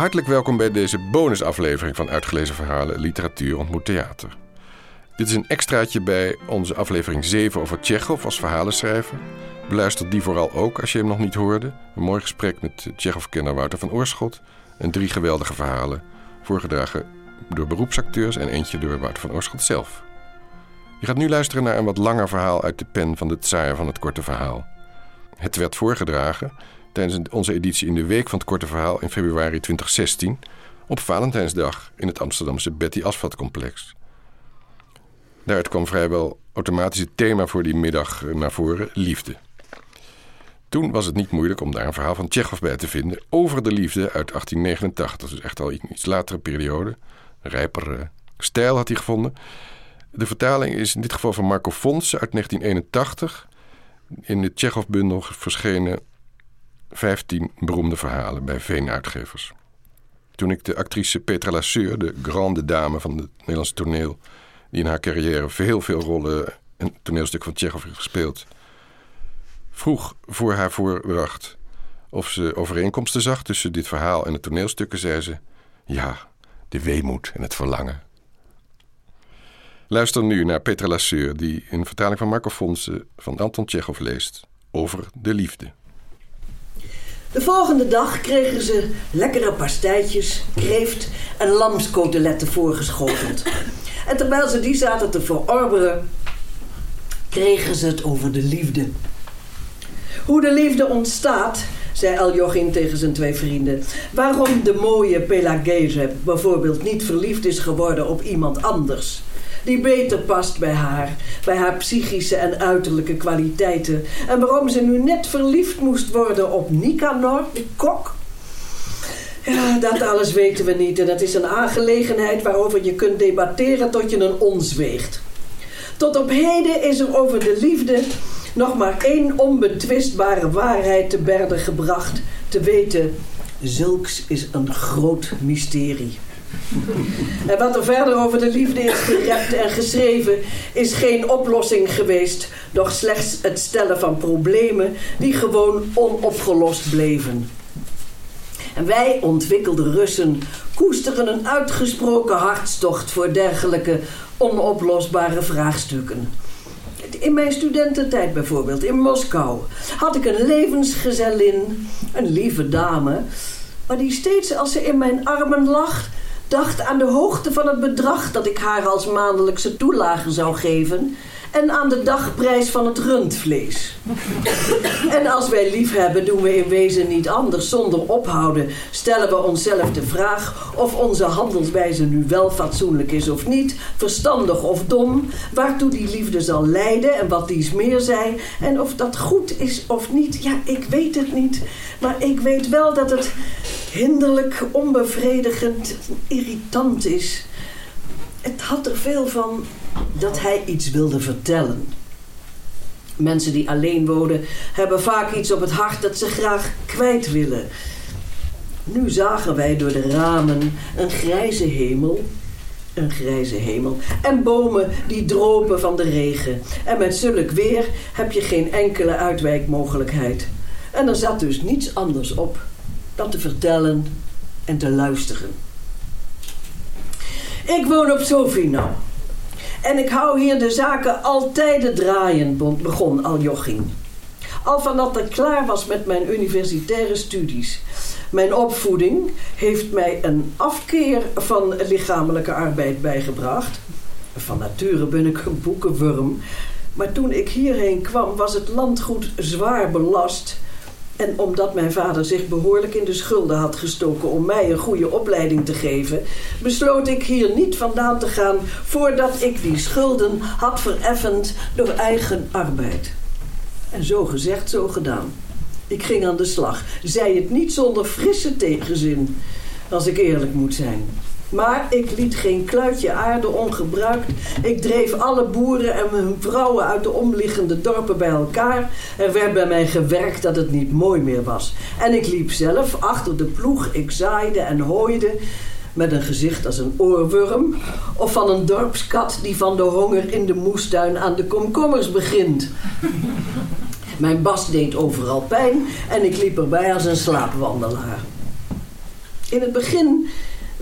Hartelijk welkom bij deze bonusaflevering van Uitgelezen Verhalen Literatuur ontmoet theater. Dit is een extraatje bij onze aflevering 7 over Tsjechov als verhalenschrijver. Beluister die vooral ook als je hem nog niet hoorde. Een mooi gesprek met Tsjechov-kenner Wouter van Oorschot. En drie geweldige verhalen, voorgedragen door beroepsacteurs en eentje door Wouter van Oorschot zelf. Je gaat nu luisteren naar een wat langer verhaal uit de pen van de tsaar van het korte verhaal. Het werd voorgedragen tijdens onze editie in de Week van het Korte Verhaal in februari 2016 op Valentijnsdag in het Amsterdamse Betty Asphalt Complex. Daaruit kwam vrijwel automatisch het thema voor die middag naar voren: liefde. Toen was het niet moeilijk om daar een verhaal van Tsjechov bij te vinden over de liefde uit 1889. Dus echt al een iets latere periode. Rijper uh, stijl had hij gevonden. De vertaling is in dit geval van Marco Fons uit 1981. In de Tsjechov-bundel verschenen 15 beroemde verhalen bij Veen-uitgevers. Toen ik de actrice Petra Lasseur, de grande dame van het Nederlandse toneel, die in haar carrière veel, veel rollen een toneelstuk van Tsjechov heeft gespeeld, vroeg voor haar voordracht of ze overeenkomsten zag tussen dit verhaal en de toneelstukken, zei ze: Ja, de weemoed en het verlangen. Luister nu naar Petra Lasseur, die in vertaling van Marco Fonse van Anton Tsjechov leest over de liefde. De volgende dag kregen ze lekkere pastijtjes, kreeft en lamskoteletten voorgeschoteld. En terwijl ze die zaten te verorberen, kregen ze het over de liefde. Hoe de liefde ontstaat, zei Aljochin tegen zijn twee vrienden. Waarom de mooie Pelagese bijvoorbeeld niet verliefd is geworden op iemand anders die beter past bij haar, bij haar psychische en uiterlijke kwaliteiten. En waarom ze nu net verliefd moest worden op Nicanor, de kok. Ja, dat alles weten we niet en dat is een aangelegenheid waarover je kunt debatteren tot je een ons weegt. Tot op heden is er over de liefde nog maar één onbetwistbare waarheid te berden gebracht. Te weten, zulks is een groot mysterie. En wat er verder over de liefde is gerept en geschreven, is geen oplossing geweest, doch slechts het stellen van problemen die gewoon onopgelost bleven. En wij, ontwikkelde Russen, koesteren een uitgesproken hartstocht voor dergelijke onoplosbare vraagstukken. In mijn studententijd bijvoorbeeld, in Moskou, had ik een levensgezellin, een lieve dame, maar die steeds als ze in mijn armen lag, dacht aan de hoogte van het bedrag dat ik haar als maandelijkse toelage zou geven en aan de dagprijs van het rundvlees. en als wij lief hebben, doen we in wezen niet anders. Zonder ophouden stellen we onszelf de vraag of onze handelswijze nu wel fatsoenlijk is of niet, verstandig of dom, waartoe die liefde zal leiden en wat dies meer zij, en of dat goed is of niet. Ja, ik weet het niet, maar ik weet wel dat het hinderlijk, onbevredigend, irritant is. Het had er veel van dat hij iets wilde vertellen. Mensen die alleen wonen hebben vaak iets op het hart dat ze graag kwijt willen. Nu zagen wij door de ramen een grijze hemel. Een grijze hemel. En bomen die dropen van de regen. En met zulk weer heb je geen enkele uitwijkmogelijkheid. En er zat dus niets anders op te vertellen en te luisteren. Ik woon op Sofino. En ik hou hier de zaken altijd draaien, begon Aljoching. Al vanaf ik klaar was met mijn universitaire studies. Mijn opvoeding heeft mij een afkeer van lichamelijke arbeid bijgebracht. Van nature ben ik een boekenwurm. Maar toen ik hierheen kwam, was het landgoed zwaar belast en omdat mijn vader zich behoorlijk in de schulden had gestoken om mij een goede opleiding te geven, besloot ik hier niet vandaan te gaan voordat ik die schulden had vereffend door eigen arbeid. En zo gezegd, zo gedaan. Ik ging aan de slag, zei het niet zonder frisse tegenzin, als ik eerlijk moet zijn. Maar ik liet geen kluitje aarde ongebruikt. Ik dreef alle boeren en hun vrouwen uit de omliggende dorpen bij elkaar. Er werd bij mij gewerkt dat het niet mooi meer was. En ik liep zelf achter de ploeg. Ik zaaide en hooide met een gezicht als een oorworm. Of van een dorpskat die van de honger in de moestuin aan de komkommers begint. Mijn bas deed overal pijn en ik liep erbij als een slaapwandelaar. In het begin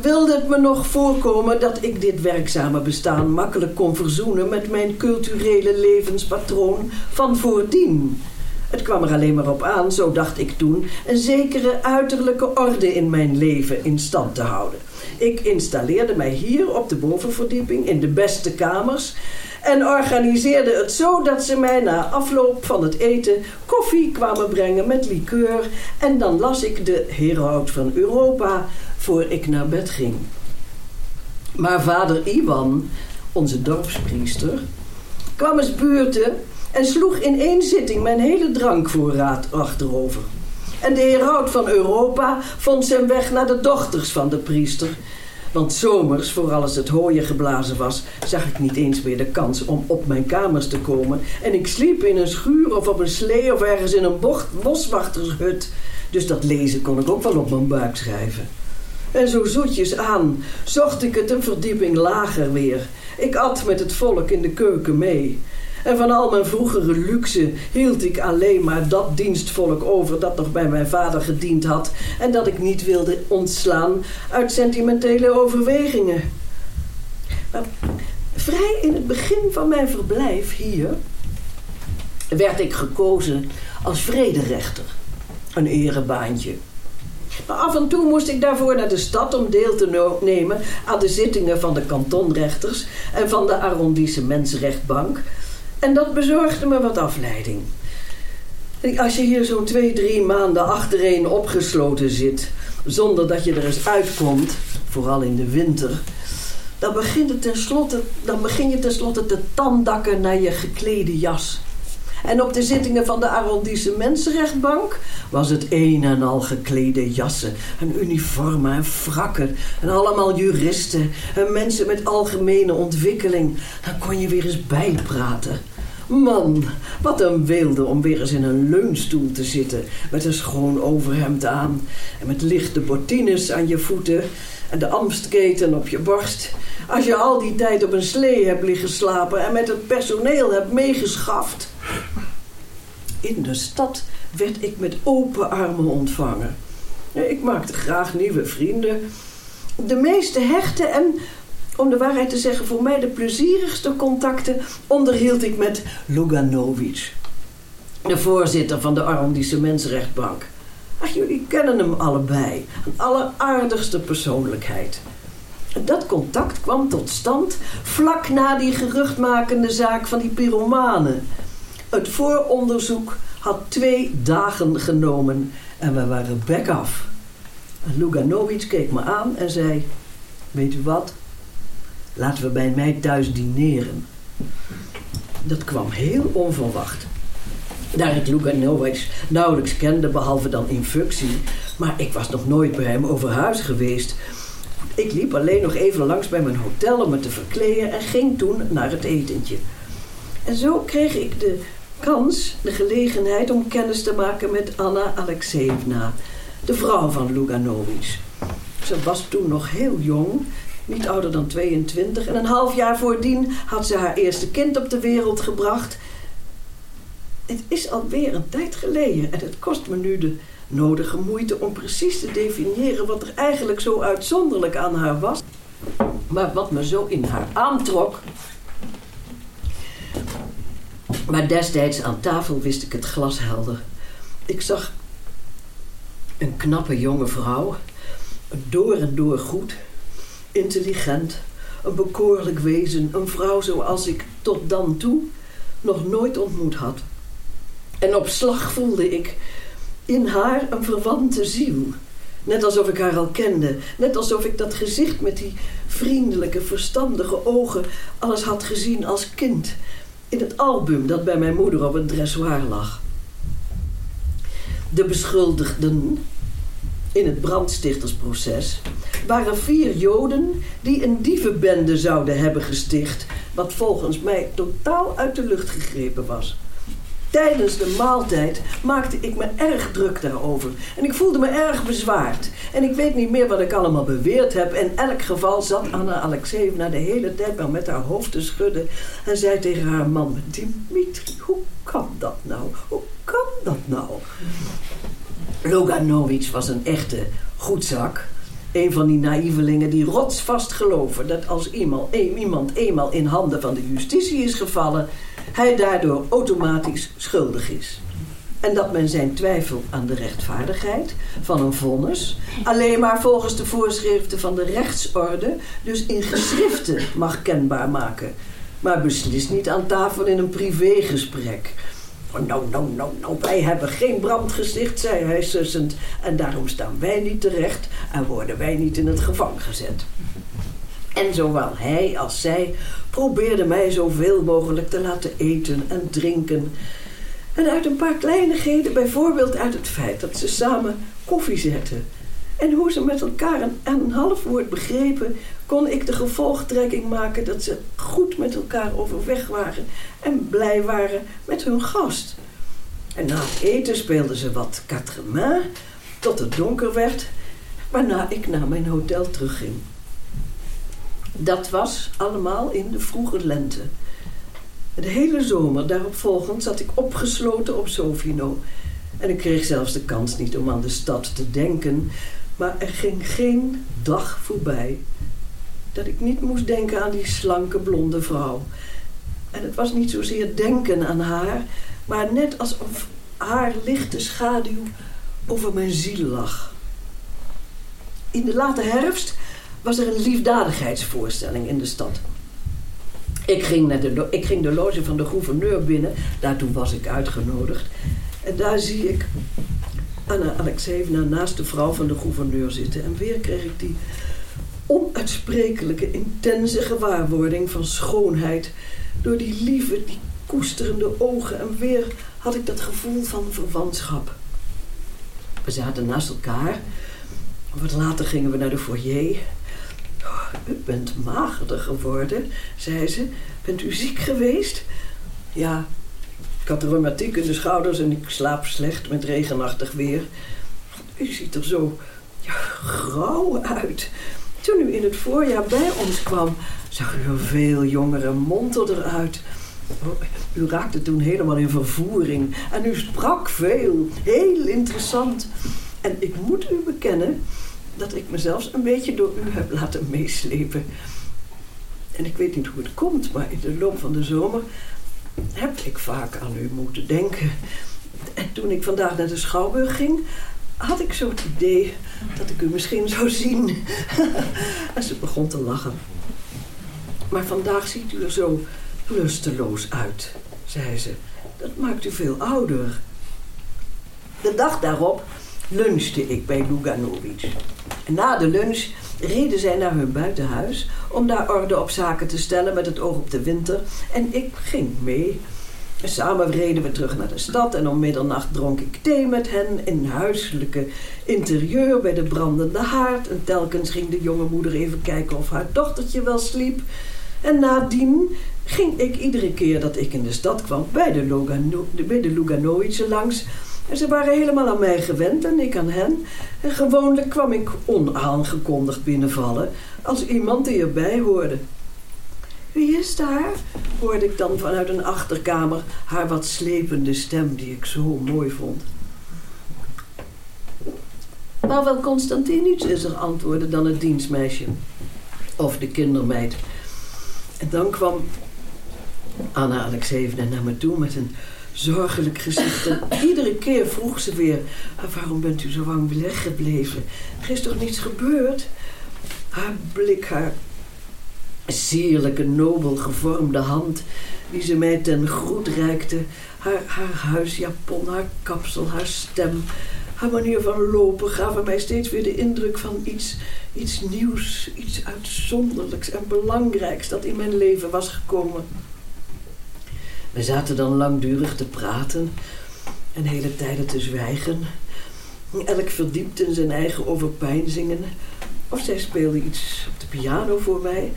wilde het me nog voorkomen dat ik dit werkzame bestaan makkelijk kon verzoenen met mijn culturele levenspatroon van voordien. Het kwam er alleen maar op aan, zo dacht ik toen, een zekere uiterlijke orde in mijn leven in stand te houden. Ik installeerde mij hier op de bovenverdieping in de beste kamers en organiseerde het zo dat ze mij na afloop van het eten koffie kwamen brengen met liqueur en dan las ik de Heroud van Europa voor ik naar bed ging. Maar vader Iwan, onze dorpspriester, kwam eens buurten en sloeg in één zitting mijn hele drankvoorraad achterover. En de Heroud van Europa vond zijn weg naar de dochters van de priester want zomers, vooral als het hooien geblazen was, zag ik niet eens meer de kans om op mijn kamers te komen. En ik sliep in een schuur of op een slee of ergens in een boswachtershut. Dus dat lezen kon ik ook wel op mijn buik schrijven. En zo zoetjes aan zocht ik het een verdieping lager weer. Ik at met het volk in de keuken mee. En van al mijn vroegere luxe hield ik alleen maar dat dienstvolk over dat nog bij mijn vader gediend had en dat ik niet wilde ontslaan uit sentimentele overwegingen. Maar vrij in het begin van mijn verblijf hier werd ik gekozen als vrederechter. Een erebaantje. Maar af en toe moest ik daarvoor naar de stad om deel te nemen aan de zittingen van de kantonrechters en van de arrondissementsrechtbank en dat bezorgde me wat afleiding. Als je hier zo'n twee, drie maanden achtereen opgesloten zit, zonder dat je er eens uitkomt, vooral in de winter, dan begin, het tenslotte, dan begin je tenslotte te tandakken naar je geklede jas. En op de zittingen van de arrondissementsrechtbank was het een en al geklede jassen en uniformen en frakken en allemaal juristen en mensen met algemene ontwikkeling. Dan kon je weer eens bijpraten. Man, wat een wilde om weer eens in een leunstoel te zitten met een schoon overhemd aan en met lichte bottines aan je voeten en de amstketen op je borst. Als je al die tijd op een slee hebt liggen slapen en met het personeel hebt meegeschaft. In de stad werd ik met open armen ontvangen. Ik maakte graag nieuwe vrienden. De meeste hechte en, om de waarheid te zeggen, voor mij de plezierigste contacten onderhield ik met Luganovic, de voorzitter van de arrondissementsrechtbank. Ach, jullie kennen hem allebei. Een alleraardigste persoonlijkheid. Dat contact kwam tot stand vlak na die geruchtmakende zaak van die pyromanen. Het vooronderzoek had twee dagen genomen en we waren bek af. Luganovic keek me aan en zei: Weet u wat? Laten we bij mij thuis dineren. Dat kwam heel onverwacht. Daar ik Luganovic nauwelijks kende, behalve dan in functie, maar ik was nog nooit bij hem over huis geweest. Ik liep alleen nog even langs bij mijn hotel om me te verkleden en ging toen naar het etentje. En zo kreeg ik de kans, de gelegenheid om kennis te maken met Anna Alexeevna, de vrouw van Luganovic. Ze was toen nog heel jong, niet ouder dan 22, en een half jaar voordien had ze haar eerste kind op de wereld gebracht. Het is alweer een tijd geleden en het kost me nu de nodige moeite om precies te definiëren wat er eigenlijk zo uitzonderlijk aan haar was. Maar wat me zo in haar aantrok, maar destijds aan tafel wist ik het glashelder. Ik zag een knappe jonge vrouw, door en door goed, intelligent, een bekoorlijk wezen, een vrouw zoals ik tot dan toe nog nooit ontmoet had. En op slag voelde ik in haar een verwante ziel. Net alsof ik haar al kende. Net alsof ik dat gezicht met die vriendelijke, verstandige ogen alles had gezien als kind in het album dat bij mijn moeder op het dressoir lag. De beschuldigden in het brandstichtersproces waren vier Joden die een dievenbende zouden hebben gesticht, wat volgens mij totaal uit de lucht gegrepen was. Tijdens de maaltijd maakte ik me erg druk daarover. En ik voelde me erg bezwaard. En ik weet niet meer wat ik allemaal beweerd heb. In elk geval zat Anna Alexeevna de hele tijd maar met haar hoofd te schudden. En zei tegen haar man, Dimitri, hoe kan dat nou? Hoe kan dat nou? Loganovic was een echte goedzak. Een van die naïvelingen die rotsvast geloven dat als iemand, iemand eenmaal in handen van de justitie is gevallen, hij daardoor automatisch schuldig is. En dat men zijn twijfel aan de rechtvaardigheid van een vonnis alleen maar volgens de voorschriften van de rechtsorde, dus in geschriften, mag kenbaar maken. Maar beslist niet aan tafel in een privégesprek. Oh, nou, nou, nou, nou, wij hebben geen brand gesticht, zei hij sussend. En daarom staan wij niet terecht en worden wij niet in het gevangen gezet. En zowel hij als zij probeerden mij zoveel mogelijk te laten eten en drinken. En uit een paar kleinigheden, bijvoorbeeld uit het feit dat ze samen koffie zetten. En hoe ze met elkaar een, een half woord begrepen, kon ik de gevolgtrekking maken dat ze goed met elkaar overweg waren en blij waren met hun gast. En na het eten speelden ze wat quatre tot het donker werd, waarna ik naar mijn hotel terugging. Dat was allemaal in de vroege lente. De hele zomer daarop volgend zat ik opgesloten op Sofino. En ik kreeg zelfs de kans niet om aan de stad te denken. Maar er ging geen dag voorbij dat ik niet moest denken aan die slanke blonde vrouw. En het was niet zozeer denken aan haar, maar net alsof haar lichte schaduw over mijn ziel lag. In de late herfst was er een liefdadigheidsvoorstelling in de stad. Ik ging, naar de, ik ging de loge van de gouverneur binnen, daartoe was ik uitgenodigd. En daar zie ik Anna Alexeevna naast de vrouw van de gouverneur zitten. En weer kreeg ik die onuitsprekelijke, intense gewaarwording van schoonheid. Door die lieve, die koesterende ogen. En weer had ik dat gevoel van verwantschap. We zaten naast elkaar. Wat later gingen we naar de foyer. U bent magerder geworden, zei ze. Bent u ziek geweest? Ja, ik had reumatiek in de schouders en ik slaap slecht met regenachtig weer. U ziet er zo ja, grauw uit. Toen u in het voorjaar bij ons kwam, zag u een veel jongere monter eruit. Oh, u raakte toen helemaal in vervoering en u sprak veel, heel interessant. En ik moet u bekennen dat ik mezelf een beetje door u heb laten meeslepen. En ik weet niet hoe het komt, maar in de loop van de zomer heb ik vaak aan u moeten denken. En toen ik vandaag naar de Schouwburg ging, had ik zo het idee dat ik u misschien zou zien. en ze begon te lachen. Maar vandaag ziet u er zo lusteloos uit, zei ze. Dat maakt u veel ouder. De dag daarop lunchte ik bij Luganovic. Na de lunch reden zij naar hun buitenhuis om daar orde op zaken te stellen met het oog op de winter. En ik ging mee. Samen reden we terug naar de stad en om middernacht dronk ik thee met hen in huiselijke interieur bij de brandende haard. En telkens ging de jonge moeder even kijken of haar dochtertje wel sliep. En nadien ging ik iedere keer dat ik in de stad kwam bij de, Lugano, langs en ze waren helemaal aan mij gewend en ik aan hen. En gewoonlijk kwam ik onaangekondigd binnenvallen als iemand die erbij hoorde. Wie is daar? hoorde ik dan vanuit een achterkamer haar wat slepende stem die ik zo mooi vond. Pavel Constantinus is er, antwoordde dan het dienstmeisje. Of de kindermeid. En dan kwam Anna Alexeevna naar me toe met een zorgelijk gezicht. En iedere keer vroeg ze weer: ah, Waarom bent u zo lang weggebleven? Er is toch niets gebeurd? Haar blik, haar sierlijke, nobel gevormde hand, die ze mij ten groet reikte, haar, haar huisjapon, haar kapsel, haar stem, haar manier van lopen gaven mij steeds weer de indruk van iets, iets nieuws, iets uitzonderlijks en belangrijks dat in mijn leven was gekomen. We zaten dan langdurig te praten en hele tijden te zwijgen. Elk verdiept in zijn eigen overpeinzingen. Of zij speelde iets op de piano voor mij.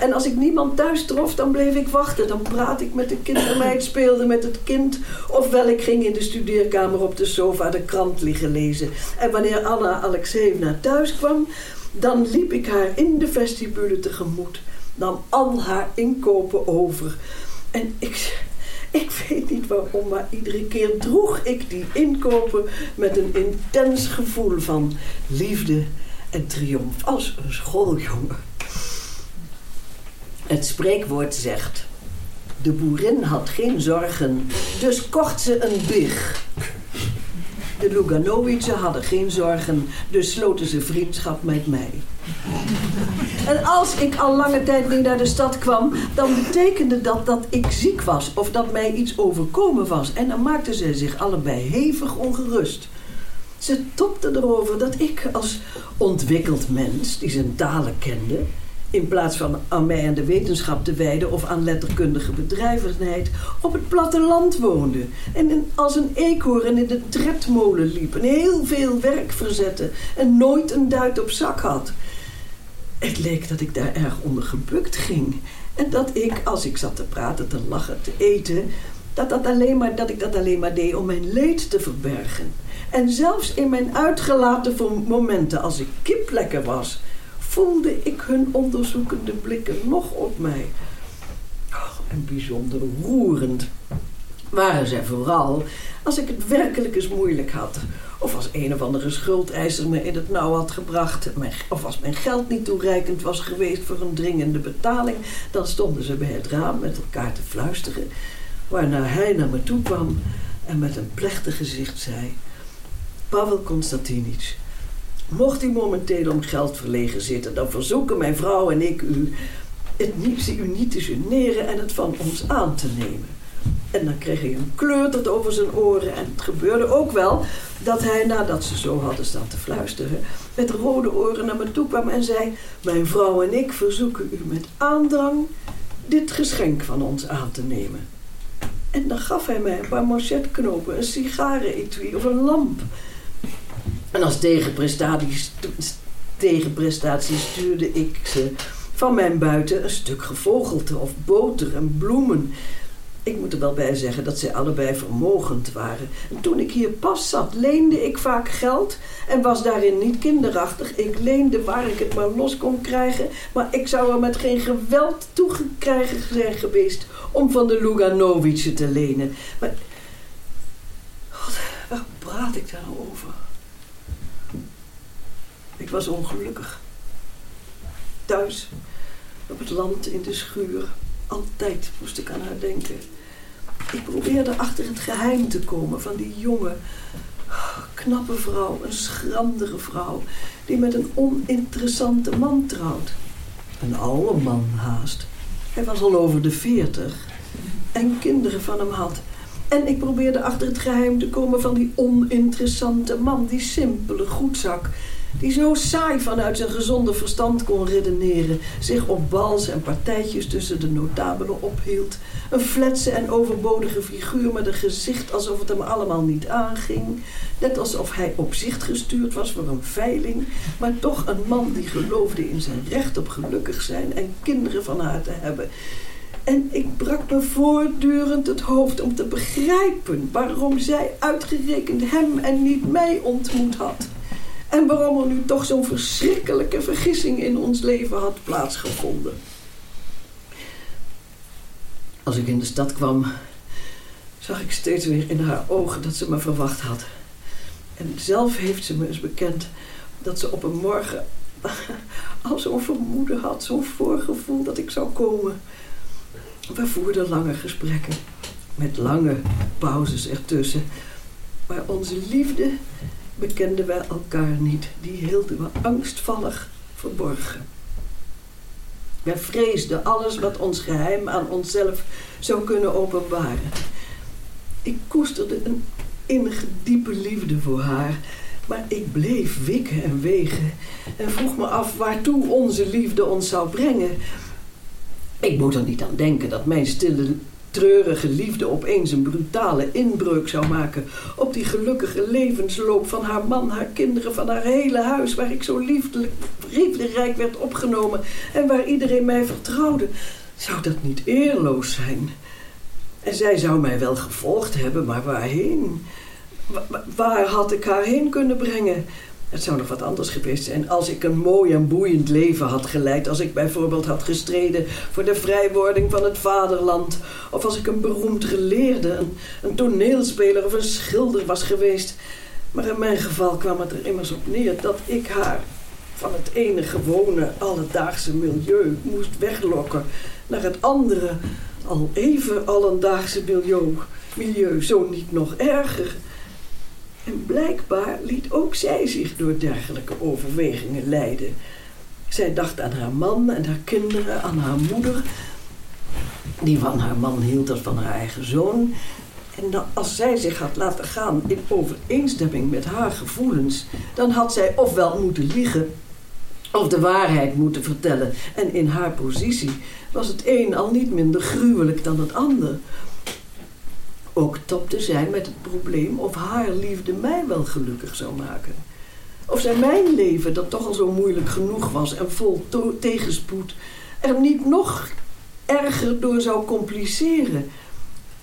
En als ik niemand thuis trof, dan bleef ik wachten. Dan praat ik met de kindermeid, speelde met het kind. Ofwel ik ging in de studeerkamer op de sofa de krant liggen lezen. En wanneer Anna Alexeevna thuis kwam, dan liep ik haar in de vestibule tegemoet. Nam al haar inkopen over. En ik, ik weet niet waarom, maar iedere keer droeg ik die inkopen met een intens gevoel van liefde en triomf als een schooljongen. Het spreekwoord zegt: De boerin had geen zorgen, dus kocht ze een big. De Luganowiczen hadden geen zorgen, dus sloten ze vriendschap met mij. En als ik al lange tijd niet naar de stad kwam, dan betekende dat dat ik ziek was of dat mij iets overkomen was. En dan maakten ze zich allebei hevig ongerust. Ze topten erover dat ik als ontwikkeld mens, die zijn talen kende, in plaats van aan mij en de wetenschap te wijden of aan letterkundige bedrijvigheid, op het platteland woonde. En als een eekhoorn in de tredmolen liep en heel veel werk verzette en nooit een duit op zak had. Het leek dat ik daar erg onder gebukt ging. En dat ik, als ik zat te praten, te lachen, te eten, dat, dat, alleen maar, dat ik dat alleen maar deed om mijn leed te verbergen. En zelfs in mijn uitgelaten momenten, als ik kiplekker was, voelde ik hun onderzoekende blikken nog op mij. En bijzonder roerend waren zij vooral als ik het werkelijk eens moeilijk had. Of als een of andere schuldeiser me in het nauw had gebracht. Of als mijn geld niet toereikend was geweest voor een dringende betaling. Dan stonden ze bij het raam met elkaar te fluisteren. Waarna hij naar me toe kwam en met een plechtig gezicht zei... Pavel Konstantinic, mocht u momenteel om geld verlegen zitten... dan verzoeken mijn vrouw en ik u het niet, u niet te generen en het van ons aan te nemen. En dan kreeg hij een kleurterd over zijn oren. En het gebeurde ook wel dat hij, nadat ze zo hadden staan te fluisteren, met rode oren naar me toe kwam en zei: Mijn vrouw en ik verzoeken u met aandrang dit geschenk van ons aan te nemen. En dan gaf hij mij een paar manchetknopen, een sigarenetui of een lamp. En als tegenprestatie, tegenprestatie stuurde ik ze van mijn buiten een stuk gevogelte of boter en bloemen. Ik moet er wel bij zeggen dat zij allebei vermogend waren. En toen ik hier pas zat, leende ik vaak geld en was daarin niet kinderachtig. Ik leende waar ik het maar los kon krijgen, maar ik zou er met geen geweld toegekrijgen zijn geweest om van de Luganovicen te lenen. Maar God, waar praat ik daar nou over? Ik was ongelukkig. Thuis, op het land, in de schuur. Altijd moest ik aan haar denken. Ik probeerde achter het geheim te komen van die jonge, knappe vrouw, een schrandere vrouw, die met een oninteressante man trouwt. Een oude man haast. Hij was al over de veertig en kinderen van hem had. En ik probeerde achter het geheim te komen van die oninteressante man, die simpele goedzak, die zo saai vanuit zijn gezonde verstand kon redeneren, zich op bals en partijtjes tussen de notabelen ophield, een fletse en overbodige figuur met een gezicht alsof het hem allemaal niet aanging, net alsof hij op zicht gestuurd was voor een veiling, maar toch een man die geloofde in zijn recht op gelukkig zijn en kinderen van haar te hebben. En ik brak me voortdurend het hoofd om te begrijpen waarom zij uitgerekend hem en niet mij ontmoet had. En waarom er nu toch zo'n verschrikkelijke vergissing in ons leven had plaatsgevonden. Als ik in de stad kwam, zag ik steeds weer in haar ogen dat ze me verwacht had. En zelf heeft ze me eens bekend dat ze op een morgen al zo'n vermoeden had, zo'n voorgevoel dat ik zou komen. We voerden lange gesprekken, met lange pauzes ertussen. Maar onze liefde bekenden wij elkaar niet. Die hielden we angstvallig verborgen. Wij vreesden alles wat ons geheim aan onszelf zou kunnen openbaren. Ik koesterde een innige diepe liefde voor haar, maar ik bleef wikken en wegen en vroeg me af waartoe onze liefde ons zou brengen. Ik moet er niet aan denken dat mijn stille treurige liefde opeens een brutale inbreuk zou maken op die gelukkige levensloop van haar man, haar kinderen, van haar hele huis, waar ik zo liefdelijk, liefderijk werd opgenomen en waar iedereen mij vertrouwde. Zou dat niet eerloos zijn? En zij zou mij wel gevolgd hebben, maar waarheen? waar had ik haar heen kunnen brengen? Het zou nog wat anders geweest zijn als ik een mooi en boeiend leven had geleid. Als ik bijvoorbeeld had gestreden voor de vrijwording van het vaderland. Of als ik een beroemd geleerde, een, een toneelspeler of een schilder was geweest. Maar in mijn geval kwam het er immers op neer dat ik haar van het ene gewone alledaagse milieu moest weglokken naar het andere al even alledaagse milieu, milieu zo niet nog erger. En blijkbaar liet ook zij zich door dergelijke overwegingen leiden. Zij dacht aan haar man en haar kinderen, aan haar moeder, die van haar man hield als van haar eigen zoon. En als zij zich had laten gaan in overeenstemming met haar gevoelens, dan had zij ofwel moeten liegen of de waarheid moeten vertellen. En in haar positie was het een al niet minder gruwelijk dan het ander. Ook topte zij met het probleem of haar liefde mij wel gelukkig zou maken. Of zij mijn leven, dat toch al zo moeilijk genoeg was en vol tegenspoed, er niet nog erger door zou compliceren.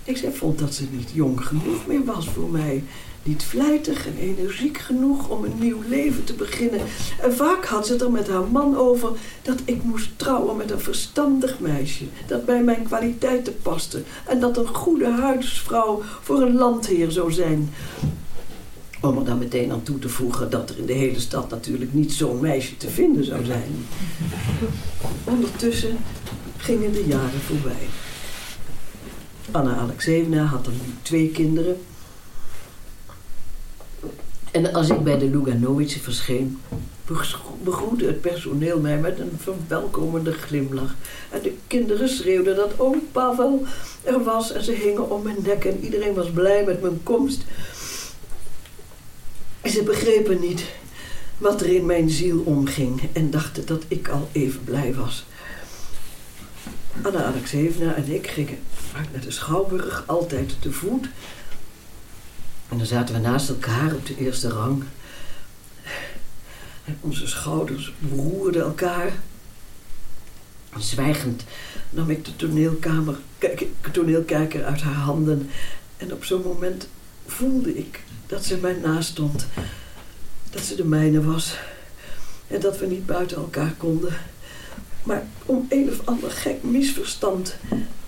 Ik zei, vond dat ze niet jong genoeg meer was voor mij. Niet vlijtig en energiek genoeg om een nieuw leven te beginnen. En vaak had ze het er met haar man over dat ik moest trouwen met een verstandig meisje. Dat bij mijn kwaliteiten paste. En dat een goede huisvrouw voor een landheer zou zijn. Om er dan meteen aan toe te voegen dat er in de hele stad natuurlijk niet zo'n meisje te vinden zou zijn. Ondertussen gingen de jaren voorbij. Anna Alexeevna had dan nu twee kinderen. En als ik bij de Luganovice verscheen, begroette het personeel mij met een verwelkomende glimlach. En de kinderen schreeuwden dat oom Pavel er was en ze hingen om mijn nek en iedereen was blij met mijn komst. Ze begrepen niet wat er in mijn ziel omging en dachten dat ik al even blij was. Anna Alexeevna en ik gingen vaak naar de Schouwburg, altijd te voet. En dan zaten we naast elkaar op de eerste rang. En onze schouders beroerden elkaar. En zwijgend nam ik de toneelkamer, toneelkijker uit haar handen. En op zo'n moment voelde ik dat ze mij naast stond. Dat ze de mijne was. En dat we niet buiten elkaar konden. Maar om een of ander gek misverstand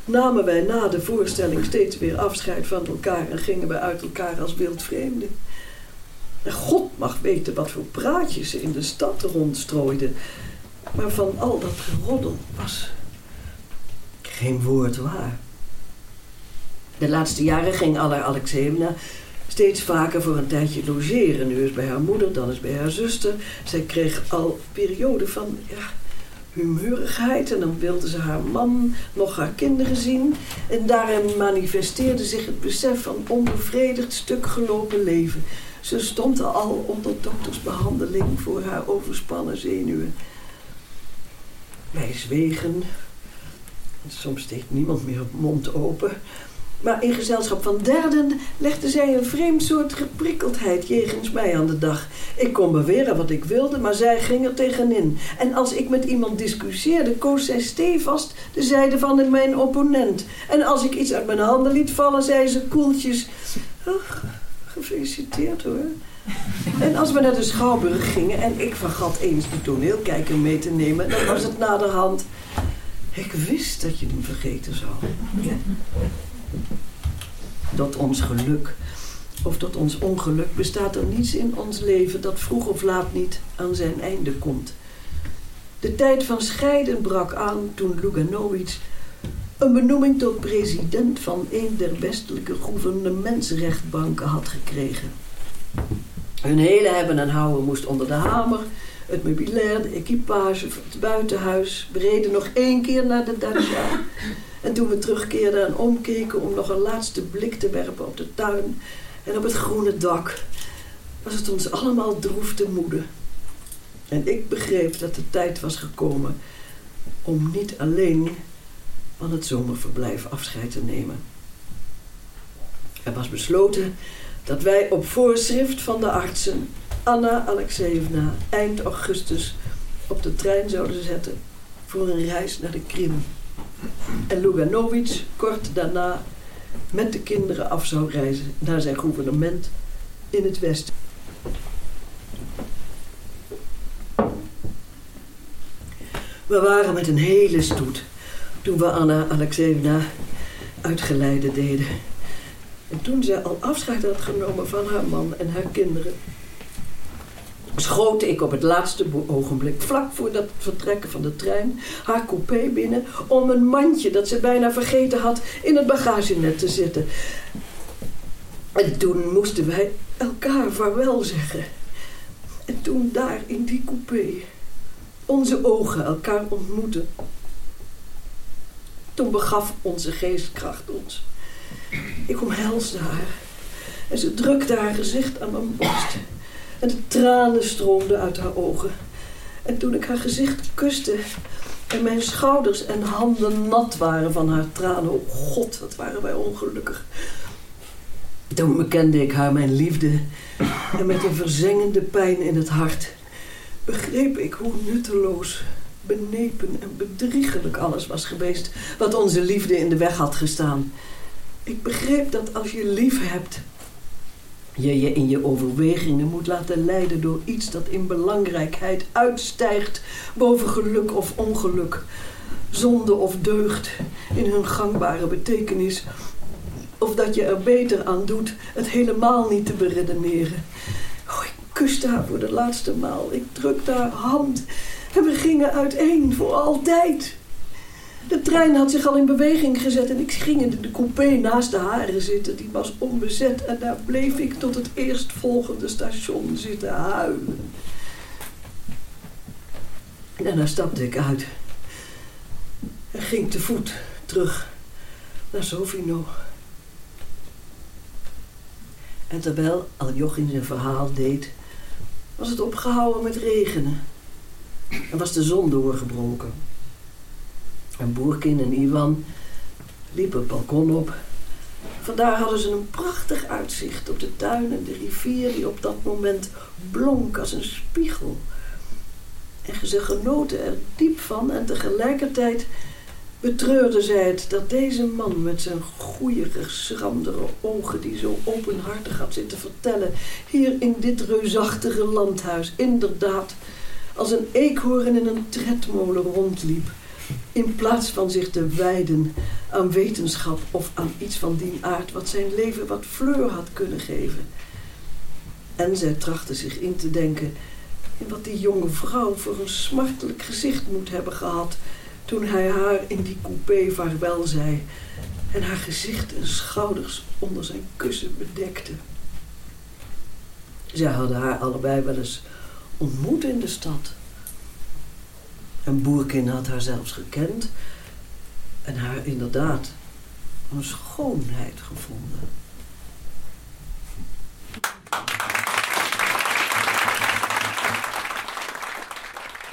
namen wij na de voorstelling steeds weer afscheid van elkaar en gingen we uit elkaar als wildvreemden. En God mag weten wat voor praatjes ze in de stad rondstrooiden. Maar van al dat geroddel was geen woord waar. De laatste jaren ging Anna Alexeevna steeds vaker voor een tijdje logeren. Nu is bij haar moeder, dan is bij haar zuster. Zij kreeg al perioden van ja, humeurigheid en dan wilde ze haar man nog haar kinderen zien. En daarin manifesteerde zich het besef van onbevredigd stuk gelopen leven. Ze stond al onder doktersbehandeling voor haar overspannen zenuwen. Wij zwegen. Soms steekt niemand meer mond open. Maar in gezelschap van derden legde zij een vreemd soort geprikkeldheid jegens mij aan de dag. Ik kon beweren wat ik wilde, maar zij ging er tegenin. En als ik met iemand discussieerde, koos zij stevast de zijde van mijn opponent. En als ik iets uit mijn handen liet vallen, zei ze koeltjes... Gefeliciteerd hoor. En als we naar de Schouwburg gingen en ik vergat eens de toneelkijker mee te nemen, dan was het naderhand... Ik wist dat je hem vergeten zou. Tot ons geluk of tot ons ongeluk bestaat er niets in ons leven dat vroeg of laat niet aan zijn einde komt. De tijd van scheiden brak aan toen Luganovic een benoeming tot president van een der westelijke gouvernementsrechtbanken had gekregen. Hun hele hebben en houden moest onder de hamer. Het meubilair, de equipage, het buitenhuis. bereden nog één keer naar de dacha. En toen we terugkeerden en omkeken om nog een laatste blik te werpen op de tuin en op het groene dak, was het ons allemaal droef te moede. En ik begreep dat de tijd was gekomen om niet alleen van het zomerverblijf afscheid te nemen. Er was besloten dat wij op voorschrift van de artsen Anna Alexeevna eind augustus op de trein zouden zetten voor een reis naar de Krim. En Luganovic kort daarna met de kinderen af zou reizen naar zijn gouvernement in het westen. We waren met een hele stoet toen we Anna Alexeevna uitgeleide deden. En toen zij al afscheid had genomen van haar man en haar kinderen, schoot ik op het laatste ogenblik, vlak voor dat vertrekken van de trein, haar coupé binnen om een mandje dat ze bijna vergeten had in het bagagenet te zetten. En toen moesten wij elkaar vaarwel zeggen. En toen daar in die coupé onze ogen elkaar ontmoetten, toen begaf onze geestkracht ons. Ik omhelsde haar en ze drukte haar gezicht aan mijn borst. En de tranen stroomden uit haar ogen. En toen ik haar gezicht kuste en mijn schouders en handen nat waren van haar tranen, oh god, wat waren wij ongelukkig. Toen bekende ik haar mijn liefde en met een verzengende pijn in het hart begreep ik hoe nutteloos, benepen en bedriegelijk alles was geweest wat onze liefde in de weg had gestaan. Ik begreep dat als je lief hebt, je je in je overwegingen moet laten leiden door iets dat in belangrijkheid uitstijgt boven geluk of ongeluk, zonde of deugd in hun gangbare betekenis, of dat je er beter aan doet het helemaal niet te beredeneren. Oh, ik kuste haar voor de laatste maal, ik drukte haar hand en we gingen uiteen voor altijd. De trein had zich al in beweging gezet en ik ging in de coupé naast de haren zitten. Die was onbezet en daar bleef ik tot het eerstvolgende station zitten huilen. En daarna stapte ik uit en ging te voet terug naar Sofino. En terwijl Aljoching zijn verhaal deed, was het opgehouden met regenen en was de zon doorgebroken. En Boerkin en Iwan liepen het balkon op. Vandaar hadden ze een prachtig uitzicht op de tuin en de rivier die op dat moment blonk als een spiegel. En ze genoten er diep van en tegelijkertijd betreurde zij het dat deze man met zijn goeie, schrandere ogen, die zo openhartig had zitten vertellen, hier in dit reusachtige landhuis inderdaad als een eekhoorn in een tredmolen rondliep in plaats van zich te wijden aan wetenschap of aan iets van die aard wat zijn leven wat fleur had kunnen geven. En zij trachtte zich in te denken in wat die jonge vrouw voor een smartelijk gezicht moet hebben gehad toen hij haar in die coupé vaarwel zei en haar gezicht en schouders onder zijn kussen bedekte. Zij hadden haar allebei wel eens ontmoet in de stad. En Boerkin had haar zelfs gekend en haar inderdaad een schoonheid gevonden.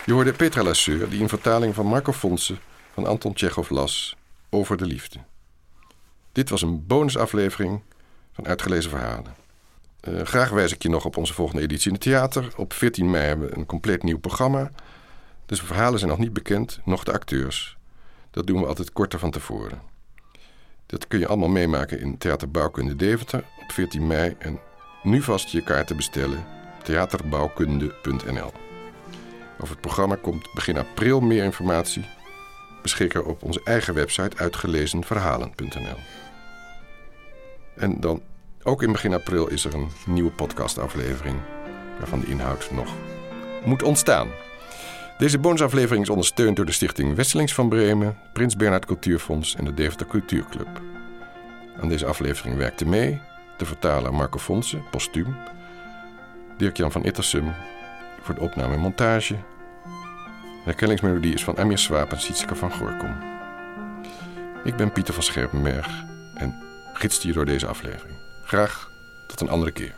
Je hoorde Petra Lasseur, die een vertaling van Marco Fonse van Anton Tjechov las over de liefde. Dit was een bonusaflevering van Uitgelezen Verhalen. Uh, graag wijs ik je nog op onze volgende editie in het theater. Op 14 mei hebben we een compleet nieuw programma. Dus de verhalen zijn nog niet bekend, nog de acteurs. Dat doen we altijd korter van tevoren. Dat kun je allemaal meemaken in Theater Bouwkunde Deventer op 14 mei. En nu vast je kaarten bestellen. theaterbouwkunde.nl Over het programma komt begin april meer informatie. Beschikbaar op onze eigen website uitgelezenverhalen.nl En dan ook in begin april is er een nieuwe podcastaflevering... waarvan de inhoud nog moet ontstaan. Deze bonusaflevering is ondersteund door de Stichting Wesselings van Bremen, Prins Bernhard Cultuurfonds en de Deventer Cultuurclub. Aan deze aflevering werkte mee de vertaler Marco Fonse, postuum, Dirk-Jan van Ittersum voor de opname en montage. De herkenningsmelodie is van Amir Swaap en Sietske van Gorkom. Ik ben Pieter van Scherpenberg en gidste je door deze aflevering. Graag tot een andere keer.